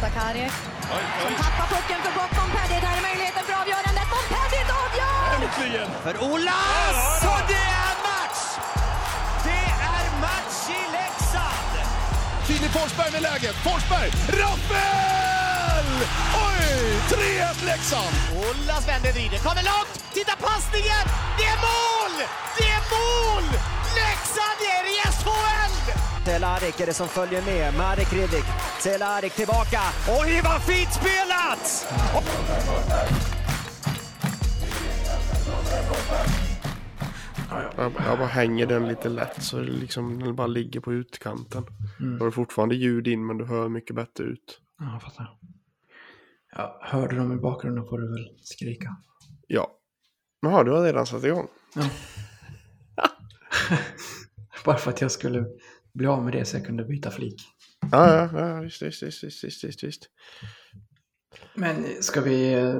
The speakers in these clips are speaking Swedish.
Montakaри. Som tappar pucken för gott. Montpellier, där är möjligheten för avgörandet. Montpellier avgör! Äntligen! För Olas! Och det är match! Det är match i Leksand! Filip Forsberg med läget. Forsberg! Rappel! Oj! 3-1 Leksand! Olas vänder, vrider, kommer långt! Titta passningen! Det är mål! Det är mål! Leksand är i SHL! Cehlárik är det som följer med. Marek Hrivik. Cehlárik tillbaka. Oj, vad fint spelat! Jag, jag bara hänger den lite lätt så det liksom, den bara ligger på utkanten. Mm. Du har fortfarande ljud in men du hör mycket bättre ut. Ja, jag fattar. Ja, hörde de i bakgrunden får du väl skrika. Ja. Jaha, du har redan satt igång. Ja. Bara för att jag skulle bli av med det så jag kunde byta flik. Ja, ja, ja visst, visst, visst, visst, visst, visst. Men ska vi... Eh,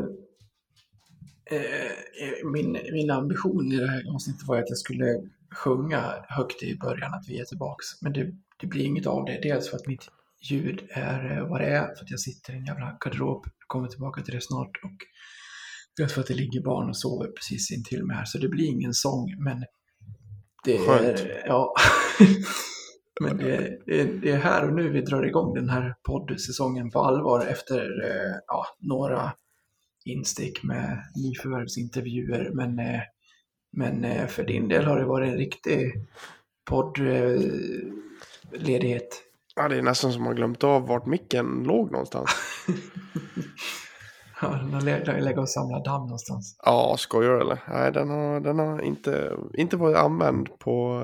eh, min, min ambition i det här avsnittet var att jag skulle sjunga högt i början att vi är tillbaks. Men det, det blir inget av det. Dels för att mitt ljud är eh, vad det är, för att jag sitter i en jävla garderob. Jag kommer tillbaka till det snart. Och dels för att det ligger barn och sover precis intill mig här. Så det blir ingen sång, men det Skönt. är... Ja. Men det, det, det är här och nu vi drar igång den här poddsäsongen på allvar efter eh, ja, några instick med nyförvärvsintervjuer. Men, eh, men eh, för din del har det varit en riktig poddledighet. Ja, det är nästan som man glömt av vart micken låg någonstans. Ja, den har legat och samlat damm någonstans. Ja, skojar du eller? Nej, den har, den har inte, inte varit använd på...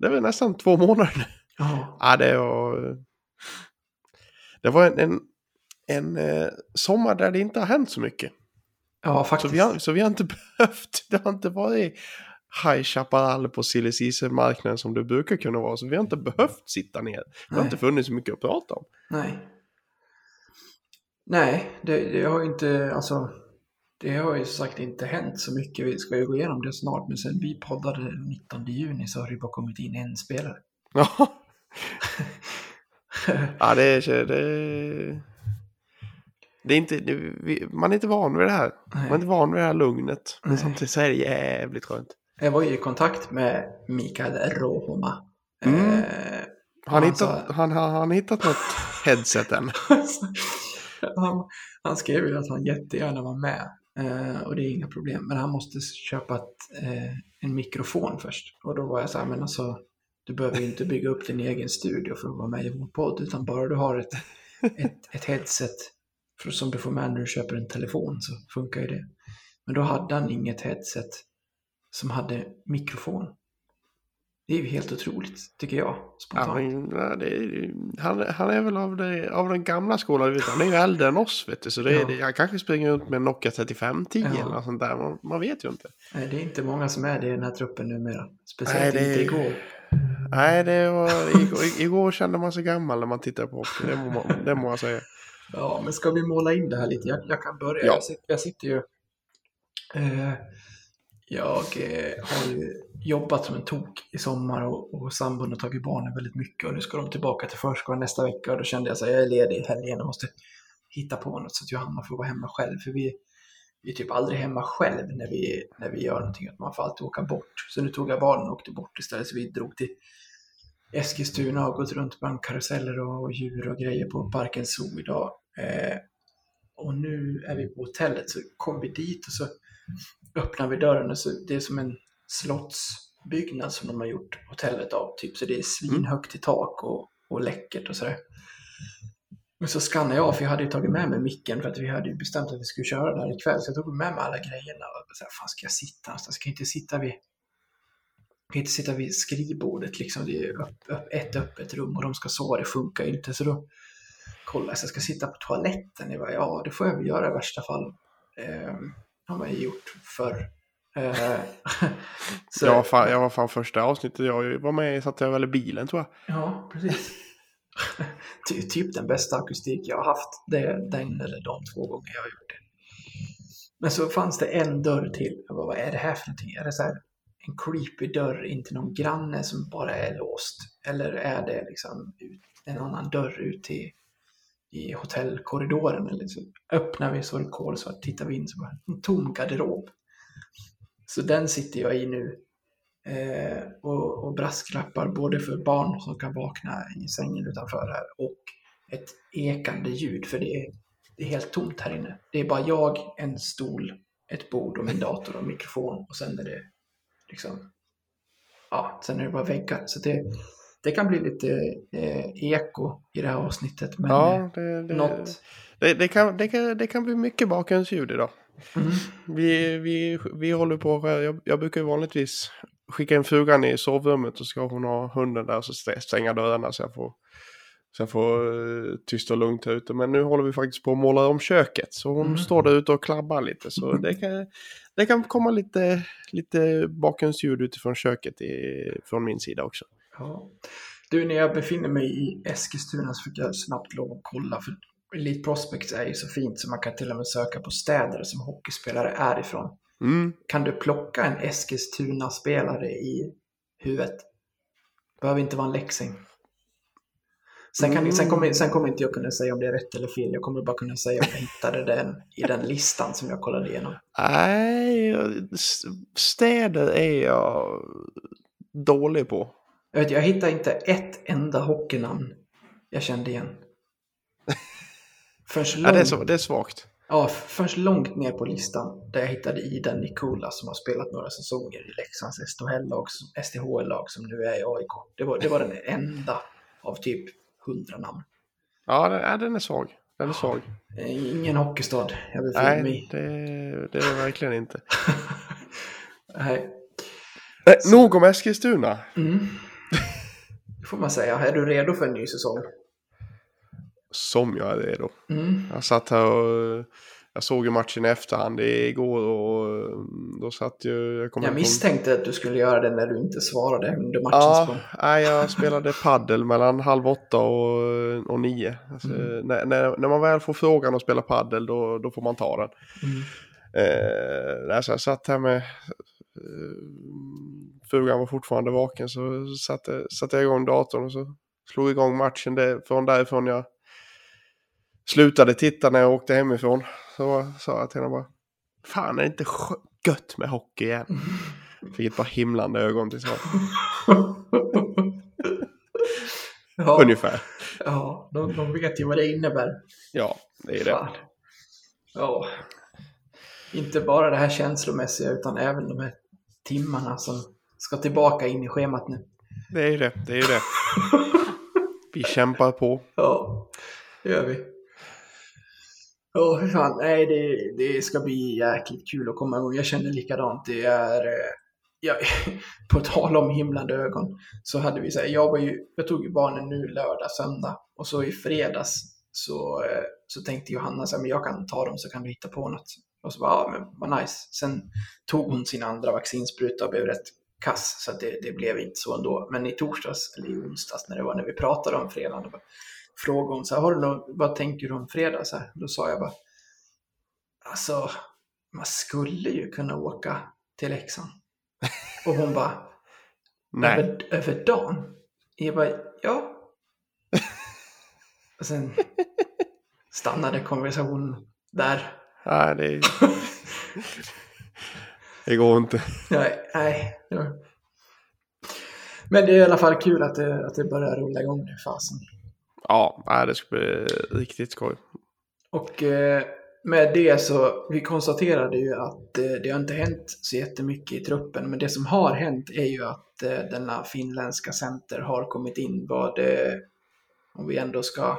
Det är väl nästan två månader nu. Ja, Ja, det var... Det var en, en, en eh, sommar där det inte har hänt så mycket. ja Så faktiskt. vi har, så vi har inte behövt, det har inte varit High Chaparral på silly marknaden som det brukar kunna vara. Så vi har inte behövt sitta ner. Det har inte funnits så mycket att prata om. Nej. Nej, det, det har ju inte, alltså, det har ju sagt inte hänt så mycket. Vi ska ju gå igenom det snart, men sen vi poddade den 19 juni så har det bara kommit in en spelare. Ja, ja det är... Det, det är inte, det, man är inte van vid det här. Man är inte van vid det här lugnet. Men Nej. samtidigt så är det jävligt skönt. Jag var ju i kontakt med Mikael Rohoma. Mm. Eh, han, Han hittat, sa- han, har han hittat något headset än? han, han skrev ju att han jättegärna var med. Eh, och det är inga problem. Men han måste köpa ett, eh, en mikrofon först. Och då var jag så här, men alltså du behöver ju inte bygga upp din egen studio för att vara med i vår podd. Utan bara du har ett, ett, ett headset för, som du får med när du köper en telefon så funkar ju det. Men då hade han inget headset som hade mikrofon. Det är ju helt otroligt, tycker jag. Ja, Spontant. ja, det är, han, han är väl av, det, av den gamla skolan. vet. Han är ju äldre än oss. Vet du, så det, är Ja. det, han kanske springer runt med en Nokia 3510 Ja. eller något sånt där. Man, man vet ju inte. Nej, det är inte många som är det i den här truppen numera. Speciellt Nej, inte igår. Nej, det var, igår, igår kände man sig gammal när man tittade på hockey. Det må, det må jag säga. Ja, men ska vi måla in det här lite? Jag, jag kan börja. Ja. Jag, sitter, jag sitter ju... Eh, jag eh, har ju jobbat som en tok i sommar och, och sambon har tagit barnen väldigt mycket och nu ska de tillbaka till förskolan nästa vecka och då kände jag att jag är ledig i helgen och måste hitta på något så att Johanna får vara hemma själv för vi, vi är typ aldrig hemma själv när vi, när vi gör någonting, att man får alltid åka bort. Så nu tog jag barnen och åkte bort istället så vi drog till Eskilstuna och gått runt bland karuseller och djur och grejer på Parken Zoo idag. Eh, och nu är vi på hotellet så kom vi dit och så öppnar vi dörren och så det är som en slottsbyggnad som de har gjort hotellet av. Typ så det är svinhögt i tak och, och läckert och sådär. Men så skannade jag av, för jag hade ju tagit med mig micken för att vi hade ju bestämt att vi skulle köra där ikväll. Så jag tog med mig alla grejerna och så här, fan ska jag sitta någonstans? Ska jag inte sitta vid kan inte sitta vid skrivbordet liksom. Det är upp, upp, ett öppet rum och de ska sova, det funkar ju inte. Så då kollade jag, så jag ska sitta på toaletten. Jag bara, ja, det får jag väl göra i värsta fall. Eh, har man ju gjort förr. Eh, så, Jag var, fan, jag var fan första avsnittet jag var med i, satt jag väl i bilen tror jag. Ja, precis. Ty, typ den bästa akustik jag har haft. Det är den eller de två gånger jag har gjort det. Men så fanns det en dörr till. Jag bara, vad är det här för någonting? Är det så här en creepy dörr in till någon granne som bara är låst? Eller är det liksom en annan dörr ut till i hotellkorridoren. Eller så öppnar vi så var det kolsvart, tittar vi in så var det en tom garderob. Så den sitter jag i nu. Eh, och, och brasklappar både för barn som kan vakna i sängen utanför här och ett ekande ljud för det är, det är helt tomt här inne. Det är bara jag, en stol, ett bord och min dator och mikrofon och sen är det liksom ja, sen är det bara väggar. Så det, det kan bli lite eh, eko i det här avsnittet. Men Ja, eh, det, det, något... det, det, kan, det, kan, det kan bli mycket bakgrundsljud idag. Mm. Vi, vi, vi håller på, jag, jag brukar vanligtvis skicka in frugan i sovrummet och ska hon ha hunden där så stä- stänga dörrarna så jag får, så jag får eh, tyst och lugnt här ute. Men nu håller vi faktiskt på att måla om köket så hon Mm. står där ute och klabbar lite. Så det kan, det kan komma lite, lite bakgrundsljud utifrån köket i, från min sida också. Ja. Du, när jag befinner mig i Eskilstuna så fick jag snabbt lov att kolla. För Elite Prospects är ju så fint så man kan till och med söka på städer som hockeyspelare är ifrån. Mm. Kan du plocka en Eskilstuna-spelare i huvudet? Behöver inte vara en läxing. Sen, kan, sen, kommer, sen kommer inte jag kunna säga om det är rätt eller fel. Jag kommer bara kunna säga om jag hittade den i den listan som jag kollade igenom. Nej, städer är jag dålig på. Jag, vet, jag hittade inte ett enda hockeynamn jag kände igen. Först Ja, långt, det, är så, det är svagt. ja, först långt ner på listan där jag hittade Ida Nikola som har spelat några säsonger i Leksands som- SDHL-lag som nu är i AIK. Det var, det var den enda av typ hundra namn. Ja, den, ja, den är svag. Den är svag. Eh, Ingen hockeystad jag befinner mig Nej, i. det, det är det verkligen inte. Nej. Nej, nog om Eskilstuna. Mm. Det får man säga. Är du redo för en ny säsong? Som jag är redo. Mm. Jag satt här och jag såg ju matchen i efterhand igår och då satt ju... Jag, Jag misstänkte att du skulle göra det när du inte svarade under matchens Ja, gång. nej, jag spelade paddel mellan halv åtta och, och nio. Alltså, Mm. när, när, när man väl får frågan att spela paddel då, då får man ta den. Mm. Eh, alltså jag satt här med... Eh, frugan var fortfarande vaken så satte, satte jag igång datorn och så slog igång matchen. Det, från därifrån jag slutade titta när jag åkte hemifrån. Så sa jag till henne bara... Fan är det inte gött med hockey igen? Fick ett par himlande ögon till svar. ja, Ungefär. ja de, de vet ju vad det innebär. Ja, det är det. Fan. Ja. Inte bara det här känslomässiga utan även de här timmarna som ska tillbaka in i schemat nu. Det är det. Det är det. Vi kämpar på. Ja, det gör vi. Ja, hur fan. Nej, det, det ska bli jäkligt kul att komma igång. Jag känner likadant. Det är... eh, Ja, på tal om himlande ögon så hade vi så här, jag var ju, jag tog ju barnen nu lördag, söndag och så i fredags så, eh, så tänkte Johanna så här, men jag kan ta dem så kan du hitta på något. Och så bara, ja men vad nice. Sen tog hon sin andra vaccinspruta och blev rätt kass så det, det blev inte så ändå. Men i torsdags, eller i onsdags när det var när vi pratade om fredagen, då bara, frågade hon så här, har du något, vad tänker du om fredag? Så här, då sa jag bara, alltså man skulle ju kunna åka till Leksand. Och hon bara, Nej. över, över dagen? Jag bara, ja. Och sen stannade konversationen där. Nej, det, är... det går inte. Nej, nej. ja. Men det är i alla fall kul att det, att det börjar rulla igång nu, fasen. Ja, nej, det ska bli riktigt skoj. Och eh, med det så, vi konstaterade ju att eh, det har inte hänt så jättemycket i truppen, men det som har hänt är ju att eh, denna finländska center har kommit in. Vad, om vi ändå ska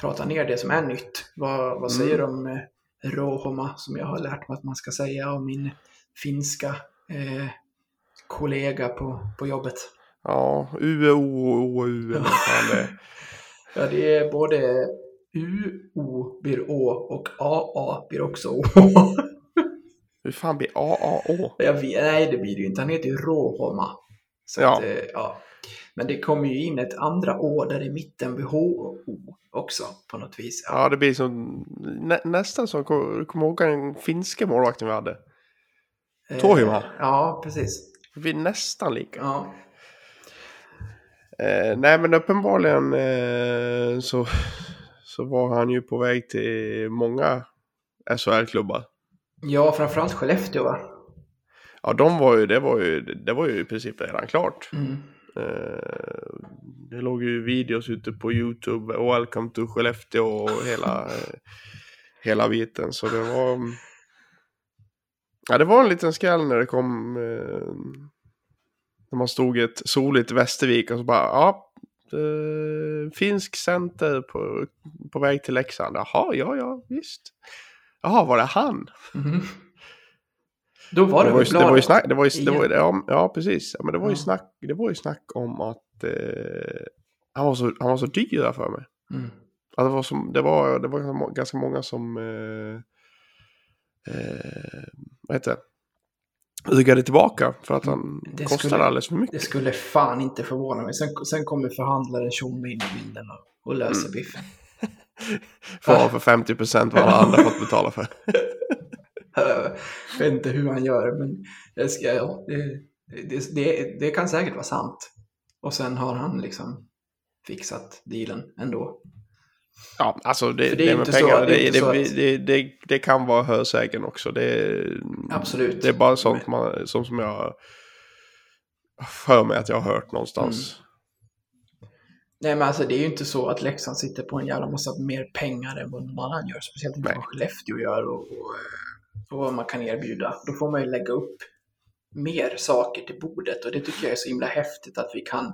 prata ner det som är nytt, vad, vad säger du om Rohoma, som jag har lärt mig att man ska säga, och min finska eh, kollega på, på jobbet? Ja, U, O, O, O, U eller vad fan det är. Ja, det är både U, O blir Å och A, A blir också Å. Hur fan blir A, A, Å? Jag vet, nej, det blir det ju inte. Han heter ju Råhomma. Så Ja. Att, eh, ja. Men det kommer ju in ett andra Å där i mitten vid H och O också på något vis. Ja, det blir som, nä, nästan som, kommer ihåg den finska målvakten vi hade? Eh, Tohima. Ja, precis. Det blir nästan lika. Ja. Eh, nej, men uppenbarligen eh, så, så var han ju på väg till många SHL-klubbar. Ja, framförallt Skellefteå va? Ja, de var ju, det var ju, det var ju i princip redan klart. Mm. Eh, det låg ju videos ute på YouTube, Welcome to Skellefteå och hela, eh, hela biten. Så det var... Mm, ja, det var en liten skräll när det kom... Eh, när man stod i ett soligt Västervik och så bara, ja, finsk center på, på väg till Leksand. Jaha, ja, ja, visst. Jaha, var det han? Mm -hmm. Då var det, det var ju, det var ju snack, det var ju, det var, ja, ja precis. Ja, men det var ju Ja. snack, det var ju snack om att eh, han, var så, han var så dyr där för mig. Mm. Alltså, det var, som, det var, det var ganska må- ganska många som, eh, eh, vad heter det, ryggade tillbaka för att han Det kostade skulle- alldeles för mycket. Det skulle fan inte förvåna mig. Sen, sen kommer förhandlaren Tjomme in i bilden och, och löser Mm. biffen. För, för 50 procent vad alla andra fått betala för. Jag vet inte hur han gör, men det, ska, ja, det, det, det, kan säkert vara sant. Och sen har han liksom fixat dealen ändå. Ja, alltså det, det, är inte så- pengar, det är det, inte så det, det, kan vara hörsägen också. Det, Absolut. Det är bara sånt man, sånt som jag för mig att jag har hört någonstans. Nej, men alltså det är ju inte så att Leksand sitter på en jävla massa mer pengar än vad någon annan gör. Speciellt inte vad Skellefteå gör och, och, eh, och vad man kan erbjuda. Då får man ju lägga upp mer saker till bordet och det tycker jag är så himla häftigt att vi kan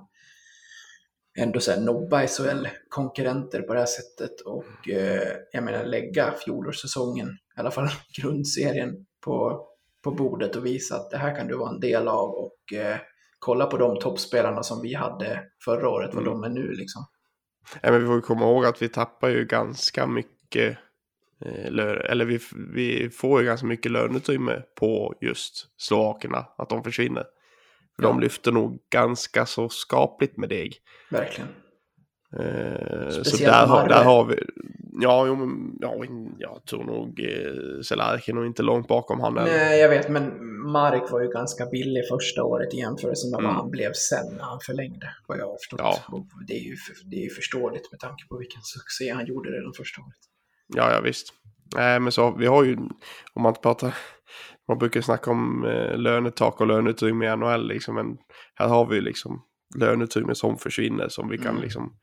ändå så här nobba SHL-konkurrenter på det här sättet och eh, jag menar lägga fjolårssäsongen, i alla fall grundserien, på, på bordet och visa att det här kan du vara en del av och eh, kolla på de toppspelarna som vi hade förra året, vad de är nu liksom. Ja, men vi får komma ihåg att vi tappar ju ganska mycket eller vi, vi får ju ganska mycket löneutrymme på just slovakerna, att de försvinner. För Ja. de lyfter nog ganska så skapligt med deg. Verkligen. Eh, så där, har- där har vi, ja, jo, men, ja jag tror nog eh, Celarki är nog inte långt bakom han. Nej, jag vet, men Marek var ju ganska billig första året i jämförelse med vad Mm. han blev sen när han förlängde, vad jag har förstått. Ja. Och det, är ju, det är ju förståeligt med tanke på vilken succé han gjorde redan första året. Ja, ja visst. Nej, men så vi har ju, om man inte pratar, man brukar snacka om eh, lönetak och löneutrymme i NHL liksom, men här har vi liksom löneutrymme som försvinner som vi kan Mm. liksom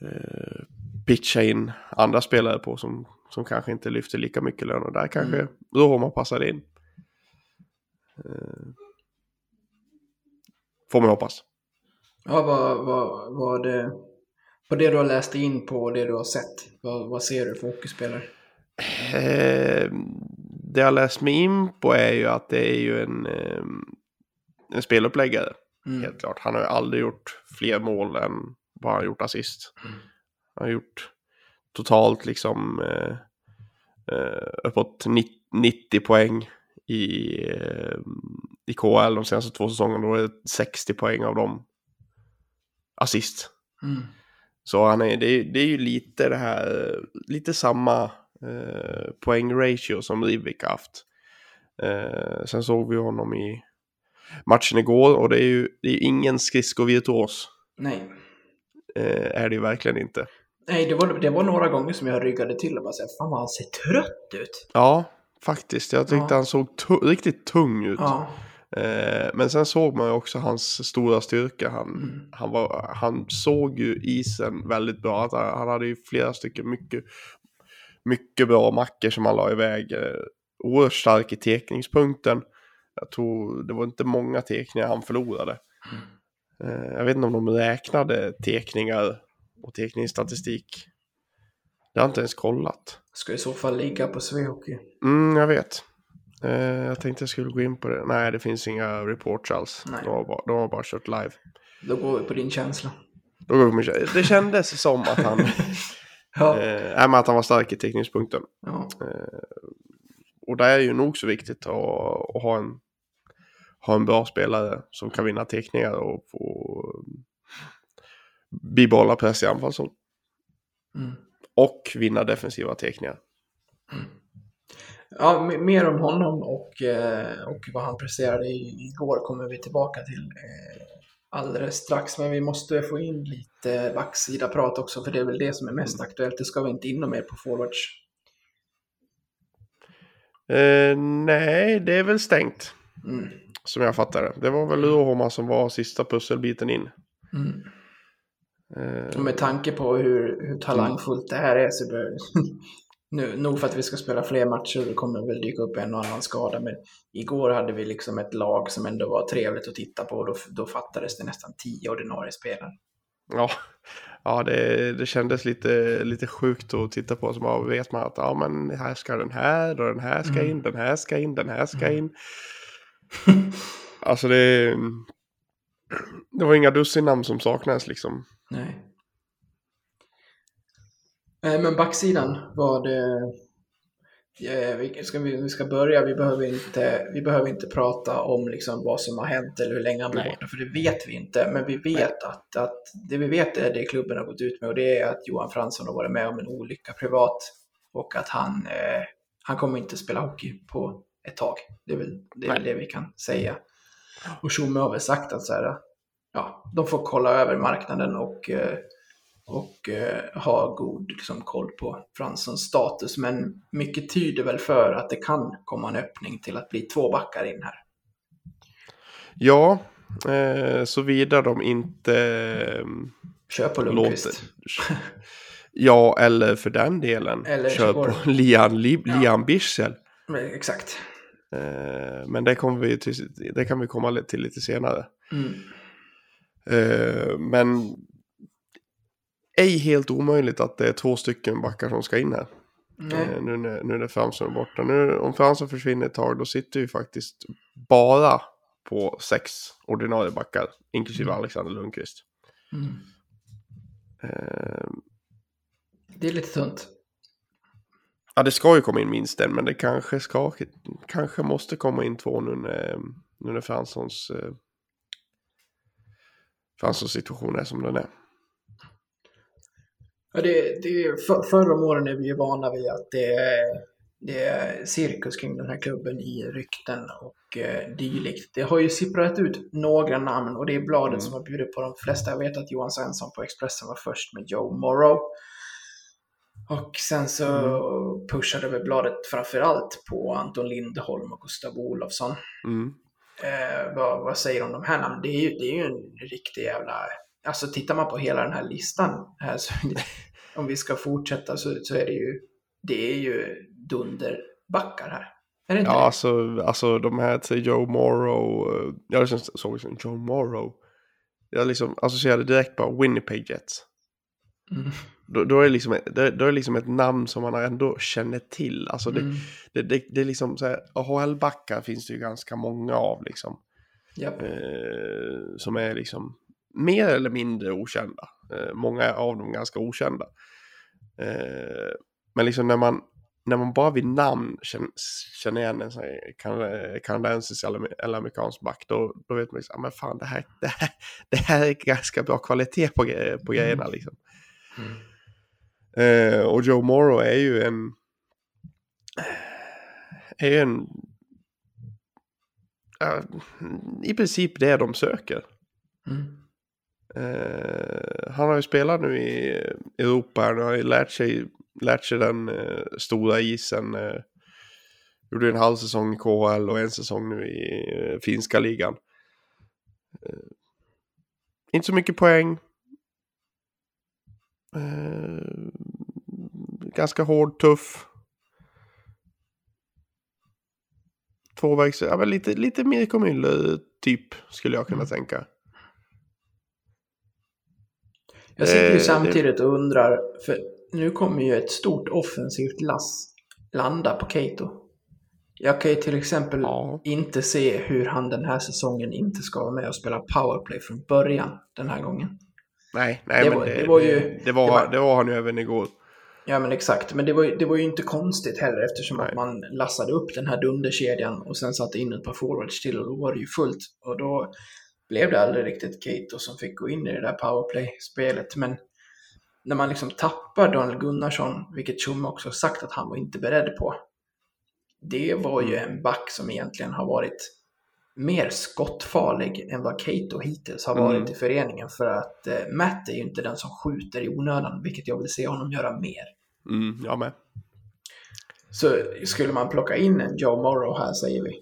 eh, pitcha in andra spelare på som, som kanske inte lyfter lika mycket lön och där kanske, Mm. då har man passat in. Eh, får man hoppas. Ja, vad, vad, vad det, på det du har läst in på och det du har sett, vad, vad ser du för hockeyspelare? Eh, det jag läst mig in på är ju att det är ju en, eh, en speluppläggare. Mm. Helt klart. Han har ju aldrig gjort fler mål än vad han har gjort assist. Mm. Han har gjort totalt liksom eh, eh, uppåt 90, 90 poäng i, eh, i KL de senaste två säsongerna. Då är det 60 poäng av dem assist. Mm. Så han är, det, är, det är ju lite det här, lite samma eh, poängratio som Rivik haft. Eh, sen såg vi honom i matchen igår och det är ju det är ingen skridskovirtuos. Nej. Eh, är det ju verkligen inte. Nej, det var, det var några gånger som jag ryggade till och bara såhär, fan vad han ser trött ut. Ja, faktiskt. Jag tyckte Ja. han såg riktigt tung ut. Ja. Eh, men sen såg man ju också hans stora styrka. Han, Mm. han, var, han såg ju isen väldigt bra. Att han, hade ju flera stycken mycket, mycket bra mackor som han la iväg. Eh, oerhört stark i tekningspunkten. Jag tror det var inte många tekningar han förlorade. Eh, jag vet inte om de räknade tekningar och tekningsstatistik. Det har jag inte ens kollat. Ska i så fall ligga på Svehockey. Mm, jag vet. Eh, jag tänkte jag skulle gå in på det. Nej, det finns inga reports alls. Nej. De har bara, de har bara kört live. Då går vi på din känsla. Då går vi med, det kändes som att han, Ja. eh, att han var stark i tekningspunkten. ja. Och det är ju nog så viktigt att, att ha, en, ha en bra spelare som kan vinna teckningar och få bibehålla press i anfallszon. Mm. Och vinna defensiva teckningar. Ja, mer om honom och, eh, och vad han presterade igår kommer vi tillbaka till. Eh, alldeles strax. Men vi måste få in lite backsida-prat också, för det är väl det som är mest aktuellt. Det ska vi inte in mer på forwards. Eh, nej, det är väl stängt. Mm. Som jag fattar det. Det var väl Luohoma som var sista pusselbiten in. Mm. Eh, med tanke på hur, hur talangfullt det här är så bör, nu, nog för att vi ska spela fler matcher, det kommer väl dyka upp en och annan skada, men igår hade vi liksom ett lag som ändå var trevligt att titta på och då, då fattades det nästan tio ordinarie spelare. Ja, ja det, det kändes lite, lite sjukt att titta på. Så bara vet man att ja, men här ska den här och den här ska in, den här ska in, den här ska in. alltså det, det var inga dussin namn som saknades liksom. Nej. Eh, Men backsidan var det... eh, vi ska, vi, ska börja, vi behöver inte, vi behöver inte prata om liksom vad som har hänt eller hur länge han blir borta, för det vet vi inte. Men vi vet att, att det vi vet är det klubben har gått ut med och det är att Johan Fransson har varit med om en olycka privat och att han, eh, han kommer inte spela hockey på ett tag. Det är väl det, är väl det vi kan säga. Och Tjomme har väl sagt att så här, ja, de får kolla över marknaden och, eh, och eh, ha god liksom, koll på Franssons status. Men mycket tyder väl för att det kan komma en öppning till att bli två backar in här. Ja, eh, såvida de inte eh, Kör på låter... Lundqvist. Ja, eller för den delen. Eller kör på Lian, Li, Ja. Lian Bichsel. Men, Exakt. Eh, men det, kommer vi till, det kan vi komma till lite senare. Mm. Eh, men ej helt omöjligt att det är två stycken backar som ska in här. Eh, nu, när, nu när Fransson är borta. Nu, om Fransson försvinner ett tag då sitter vi faktiskt bara på sex ordinarie backar. Inklusive Alexander Lundqvist. Mm. Eh, Det är lite tunt. ja det ska ju komma in minst en men det kanske, ska, kanske måste komma in två nu när, nu när Franssons, eh, Franssons situation är som den är. Ja, det, det, för, förr om åren är vi ju vana vid att det är, det är cirkus kring den här klubben i rykten och eh, dylikt. Det har ju sipprat ut några namn och det är bladet Mm. som har bjudit på de flesta. Jag vet att Johan Svensson på Expressen var först med Joe Morrow. Och sen så pushade väl bladet framförallt på Anton Lindholm och Gustav Olofsson. Mm. Eh, vad, vad säger du om de här namnen? Det är, ju, det är ju en riktig jävla... Alltså tittar man på hela den här listan här så om vi ska fortsätta så, så är det ju det är ju dunderbackar här. Är det inte Ja, det? alltså, alltså de här till Joe Morrow. eh, Jag liksom såg liksom Joe Morrow. Jag liksom associerade direkt på Winnipeg Jets. Mm. Då, då, är det liksom, det, då är liksom ett namn som man ändå känner till. Alltså det, Mm. det, det, det är liksom så här, AHL-backar finns det ju ganska många av liksom. Japp. Eh, som är liksom mer eller mindre okända. Eh, många av dem ganska okända. Eh, men liksom när man, när man bara vid namn känner, igen en kanadensisk eller, amerikansk back, då, då vet man liksom, ah, men fan det här, det, här, det här är ganska bra kvalitet på, på grejerna liksom. Eh, och Joe Morrow är ju en, är ju en, ja, i princip det de söker. Mm. Eh, han har ju spelat nu i Europa, han har ju lärt sig, lärt sig den eh, stora isen. Eh, gjorde en halv säsong i KHL och en säsong nu i eh, finska ligan. Eh, inte så mycket poäng. Eh, ganska hård, tuff. Tvåvägs, ja men lite, lite Mirko Müller typ skulle jag kunna tänka. Jag sitter ju Eh, samtidigt och undrar, för nu kommer ju ett stort offensivt lass landa på Keito. Jag kan ju till exempel Ja. inte se hur han den här säsongen inte ska vara med och spela powerplay från början den här gången. Nej, nej Det var- det, det var ju- det, var, det var- det var han ju även igår. Ja men exakt, men det var, det var ju inte konstigt heller eftersom Nej. att man lassade upp den här dunderkedjan och sen satte in ett par forwards till och då var det ju fullt. Och då blev det aldrig riktigt Keito som fick gå in i det där powerplay-spelet. Men när man liksom tappar Daniel Gunnarsson, vilket Tjomme också sagt att han var inte beredd på. Det var ju en back som egentligen har varit mer skottfarlig än vad Cato hittills har Mm. varit i föreningen. För att eh, Matt är ju inte den som skjuter i onödan, vilket jag vill se honom göra mer. Mm, jag med. Så skulle man plocka in en Joe Morrow här, säger vi,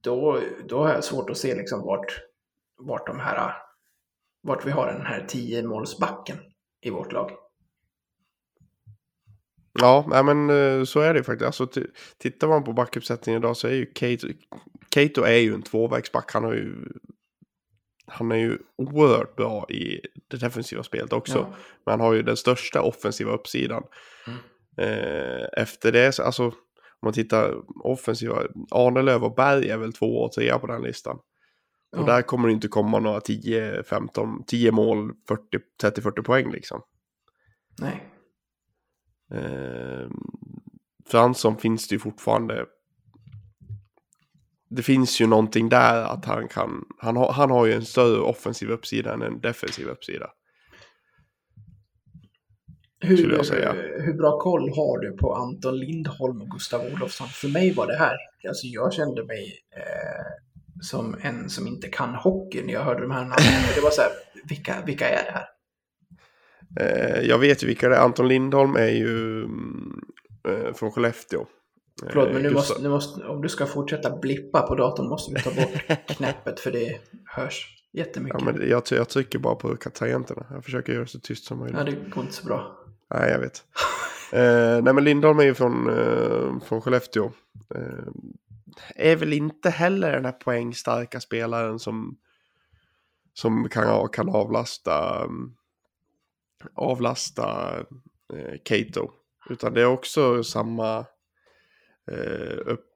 då, då har jag svårt att se liksom vart, vart de här, vart vi har den här 10-målsbacken i vårt lag. Ja, men eh, så är det ju faktiskt. Alltså, tittar man på backuppsättningen idag så är ju Cato, Cato är ju en tvåvägsback. Han har ju han är ju oerhört bra i det defensiva spelet också. Ja. Men han har ju den största offensiva uppsidan. Mm. Eh, efter det, så, alltså om man tittar offensiva, Arnelöv och Berg är väl två och trea på den listan. Och Ja. där kommer det inte komma några 10, 15, 10 mål, 40, 30-40 poäng liksom. Nej. Eh, Fransson finns det ju fortfarande. Det finns ju någonting där att han kan. Han har, han har ju en större offensiv uppsida än en defensiv uppsida. Hur, hur bra koll har du på Anton Lindholm och Gustav Olofsson? För mig var det här, alltså jag kände mig eh, som en som inte kan hockey när jag hörde de här namnen. Det var så här, vilka, vilka är det här? Eh, jag vet ju vilka det är. Anton Lindholm är ju mm, eh, från Skellefteå. Eh, Förlåt, men nu Gustav- måste, nu måste, om du ska fortsätta blippa på datorn måste du ta bort knäppet för det hörs jättemycket. Ja, men jag, jag trycker bara på tangenterna. Jag försöker göra det så tyst som möjligt. Ja, det går inte så bra. Nej, jag vet. eh, nej, men Lindholm är ju från, eh, från Skellefteå. Eh, är väl inte heller den här poängstarka spelaren som, som kan, kan avlasta, mm, avlasta eh, Cato. Utan det är också samma, eh, upp,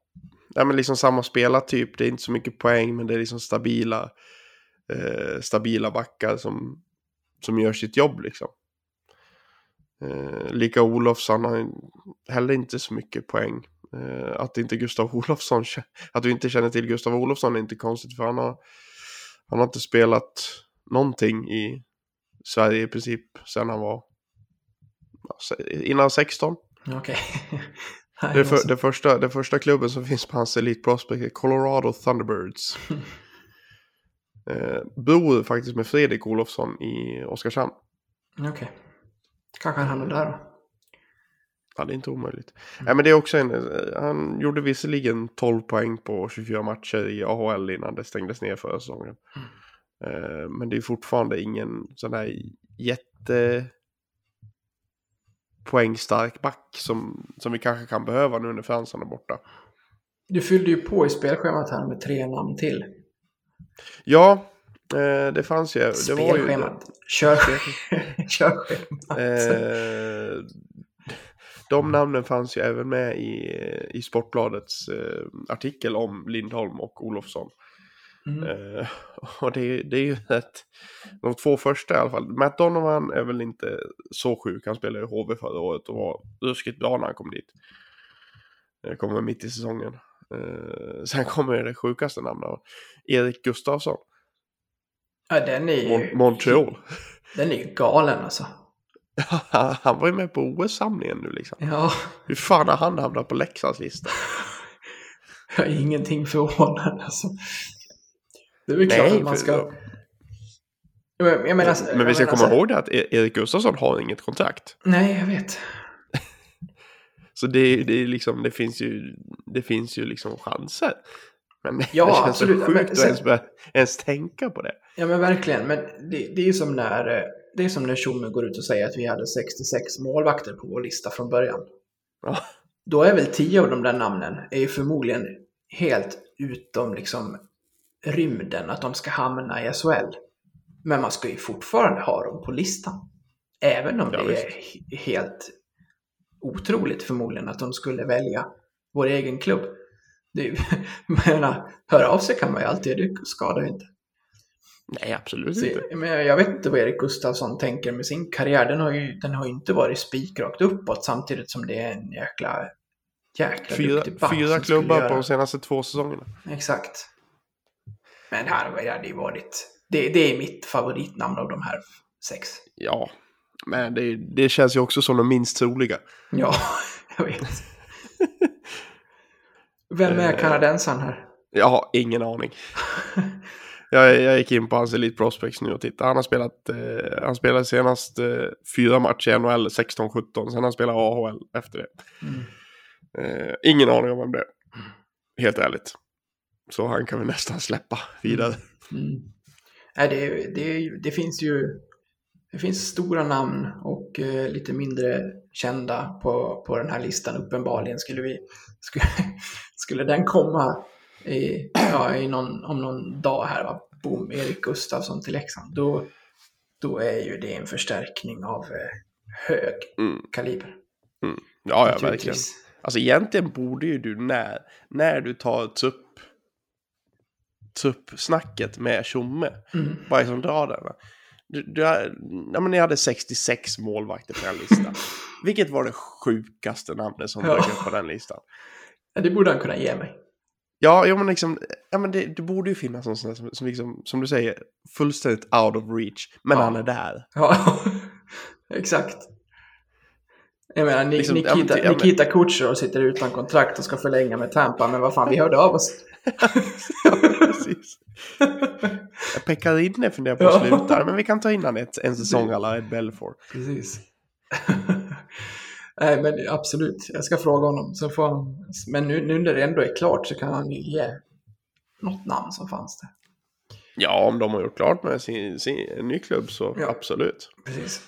nej, men liksom samma spelartyp. Det är inte så mycket poäng, men det är liksom stabila, eh, stabila backar som, som gör sitt jobb liksom. Eh, lika Olofsson har heller inte så mycket poäng. Eh, att inte Gustav Olofsson, att du inte känner till Gustav Olofsson är inte konstigt för han har, han har inte spelat någonting i Sverige i princip sen han var innan 16. Okej. Nej, Det, för, det, första, det första klubben som finns på hans Elite Prospect är Colorado Thunderbirds. eh, bor faktiskt med Fredrik Olofsson i Oskarshamn. Okej. Kanske han hamnar där då. Ja, det är inte omöjligt. Nej, men det är också en, eh, han gjorde visserligen 12 poäng på 24 matcher i AHL innan det stängdes ner förra säsongen. Eh, men det är fortfarande ingen sån där jätte poängstark back som, som vi kanske kan behöva nu när Fransson är borta. Du fyllde ju på i spelschemat här med tre namn till. Ja, eh, det fanns ju. Det var ju, Spelschemat. Kör, körschemat. Eh, de namnen fanns ju även med i, i Sportbladets eh, artikel om Lindholm och Olofsson. Mm. Eh, och det, det är ju ett, de två första i alla fall. Matt Donovan är väl inte så sjuk. Han spelade i HV förra året och var ruskigt bra när han kom dit. Eh, kommer mitt i säsongen. Eh, sen kommer det sjukaste namnet. Erik Gustafsson. Ja, den är ju... Mon- Montreal. Den är ju galen alltså. han var ju med på OS-samlingen nu liksom. Ja, Hur fan har han hamnat på Leksands lista? jag är ingenting förvånad alltså. Det är väl klart Nej, att man ska... Jag jag menar, Men vi ska komma så- ihåg det att E- Erik Gustafsson har inget kontrakt. Nej, jag vet. Så det, det, liksom, det, finns ju, det finns ju liksom chanser. Men Ja, det känns absolut. så sjukt Men att sen- ens, börja, ens tänka på det. Ja, men verkligen. Men det, det är ju som när, eh, det är som när Tjomme går ut och säger att vi hade 66 målvakter på vår lista från början. Ja. Då är väl 10 av de där namnen är ju förmodligen helt utom liksom rymden att de ska hamna i SHL. Men man ska ju fortfarande ha dem på listan. Även om Ja, det visst. är he- helt otroligt förmodligen att de skulle välja vår egen klubb. Det menar, höra av sig kan man ju alltid, det skadar ju inte. Nej, absolut Så, inte. men jag vet inte vad Erik Gustafsson tänker med sin karriär. Den har ju, den har ju inte varit spikrakt uppåt samtidigt som det är en jäkla, jäkla Fyra, duktig back fyra klubbar göra- på de senaste två säsongerna. Exakt. Men här har det ju varit... Det, det är mitt favoritnamn av de här sex. Ja, men det, det känns ju också som de minst troliga. Ja, jag vet. Vem är Eh. kanadensaren här? Jag har ingen aning. jag, jag gick in på hans Elite Prospects nu och tittade. Han har spelat, eh, han spelade senast eh, fyra matcher i NHL 16-17. Sen han spelat AHL efter det. Mm. Eh, ingen aning om vem det är. Helt ärligt. Så han kan vi nästan släppa vidare. Mm. Nej, det, det, det finns ju det finns stora namn och eh, lite mindre kända på, på den här listan uppenbarligen. Skulle, vi, skulle, skulle den komma i, ja, i någon, om någon dag här, va? boom, Erik Gustafsson till Leksand, då, då är ju det en förstärkning av eh, hög Mm. kaliber. Ja, ja, verkligen. Alltså egentligen borde ju du när, när du tar tupp, tuppsnacket med Tjomme, Mm. bara liksom dra den. va? Du, du, ja, men ni hade 66 målvakter på den listan. Vilket var det sjukaste namnet som Ja. dök upp på den listan? Ja, det borde han kunna ge mig. Ja, ja men liksom, ja, men det, det borde ju finnas någon sån där som, som, liksom, som du säger, fullständigt out of reach. Men Ja. han är där. Ja, exakt. Jag menar, Liksom, ja, men Nikita, ja, men- Nikita Kucherov sitter utan kontrakt och ska förlänga med Tampa, men vad fan, vi hörde av oss. Precis. Pekka funderar på att Ja. sluta, men vi kan ta in han ett, en säsong alla Ed Belfour. Precis. Nej, men absolut. Jag ska fråga honom. Så får han, men nu, nu när det ändå är klart så kan han ju ge något namn som fanns där. Ja, om de har gjort klart med sin, sin ny klubb så Ja. absolut. Precis.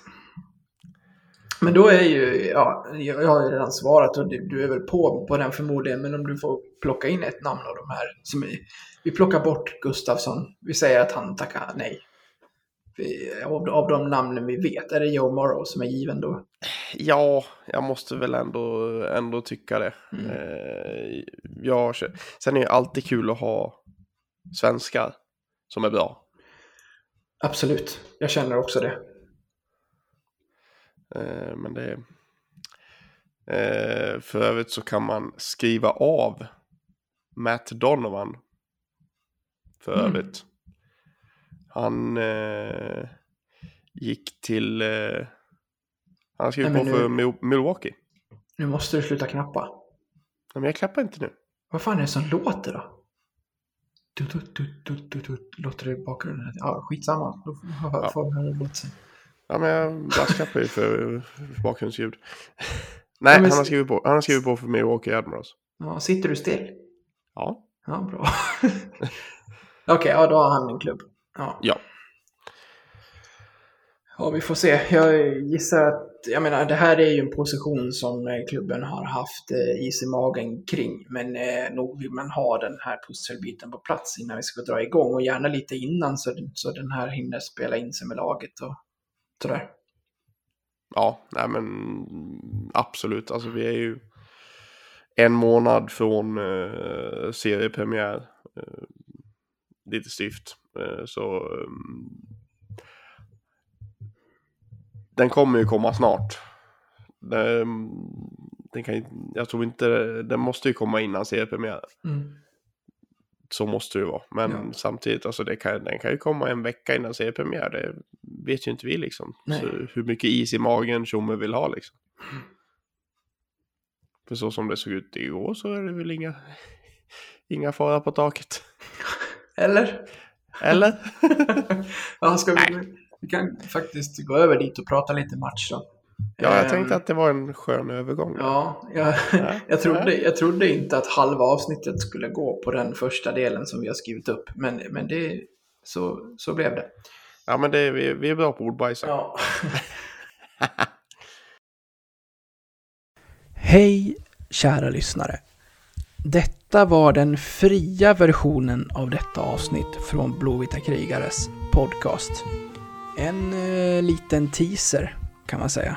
Men då är ju, ja, jag jag har ju redan svarat och du, du är väl på, på den förmodligen, men om du får plocka in ett namn av de här som är, vi plockar bort Gustafsson, vi säger att han tackar nej. Vi, av, av de namnen vi vet, är det Joe Morrow som är given då? Ja, jag måste väl ändå, ändå tycka det. Mm. Eh, ja, sen är det alltid kul att ha svenskar som är bra. Absolut, jag känner också det. Eh, men det... Eh, för övrigt så kan man skriva av Matt Donovan. För Mm. övrigt. Han eh, gick till... Eh, han skrev på för nu- Mil- Milwaukee. Nu måste du sluta knappa. Nej, men jag klappar inte nu. Vad fan är det som låter då? Du, du, du. Låter det i bakgrunden? Ja, skitsamma. Då får Ja. vi höra det låta sen. Ja, men jag brasklappar ju för, bakgrundsljud. Nej, Ja, men- han, har skrivit på, han har skrivit på för Milwaukee Admirals. Ja, sitter du still? Ja. Ja, bra. Okej, ja då har han en klubb. Ja. Ja. Ja, vi får se. Jag gissar att, jag menar, det här är ju en position som eh, klubben har haft eh, is i magen kring. Men eh, nog vill man ha den här pusselbiten på plats innan vi ska dra igång. Och gärna lite innan så, så den här hinner spela in sig med laget och sådär. Ja, nej men absolut. Alltså vi är ju en månad från eh, seriepremiär. Eh, lite styvt. Eh, så eh, den kommer ju komma snart. Den, den kan, jag tror inte, den måste ju komma innan seriepremiär. Så måste det ju vara. Men Ja. samtidigt, alltså det kan, den kan ju komma en vecka innan seriepremiär. Det vet ju inte vi liksom. Hur mycket is i magen Tjomme vill ha liksom. För så som det såg ut igår så är det väl inga, inga fara på taket. Eller? Eller? ja, ska vi, vi kan faktiskt gå över dit och prata lite match då. Ja, jag Ehm, tänkte att det var en skön övergång. Ja, jag, Ja, jag, trodde, ja. jag trodde inte att halva avsnittet skulle gå på den första delen som vi har skrivit upp. Men, men det, så, så blev det. Ja, men det, vi, vi är bra på ordbajsar. Ja. Hej kära lyssnare. Detta var den fria versionen av detta avsnitt från Blåvita krigares podcast. En eh, liten teaser kan man säga.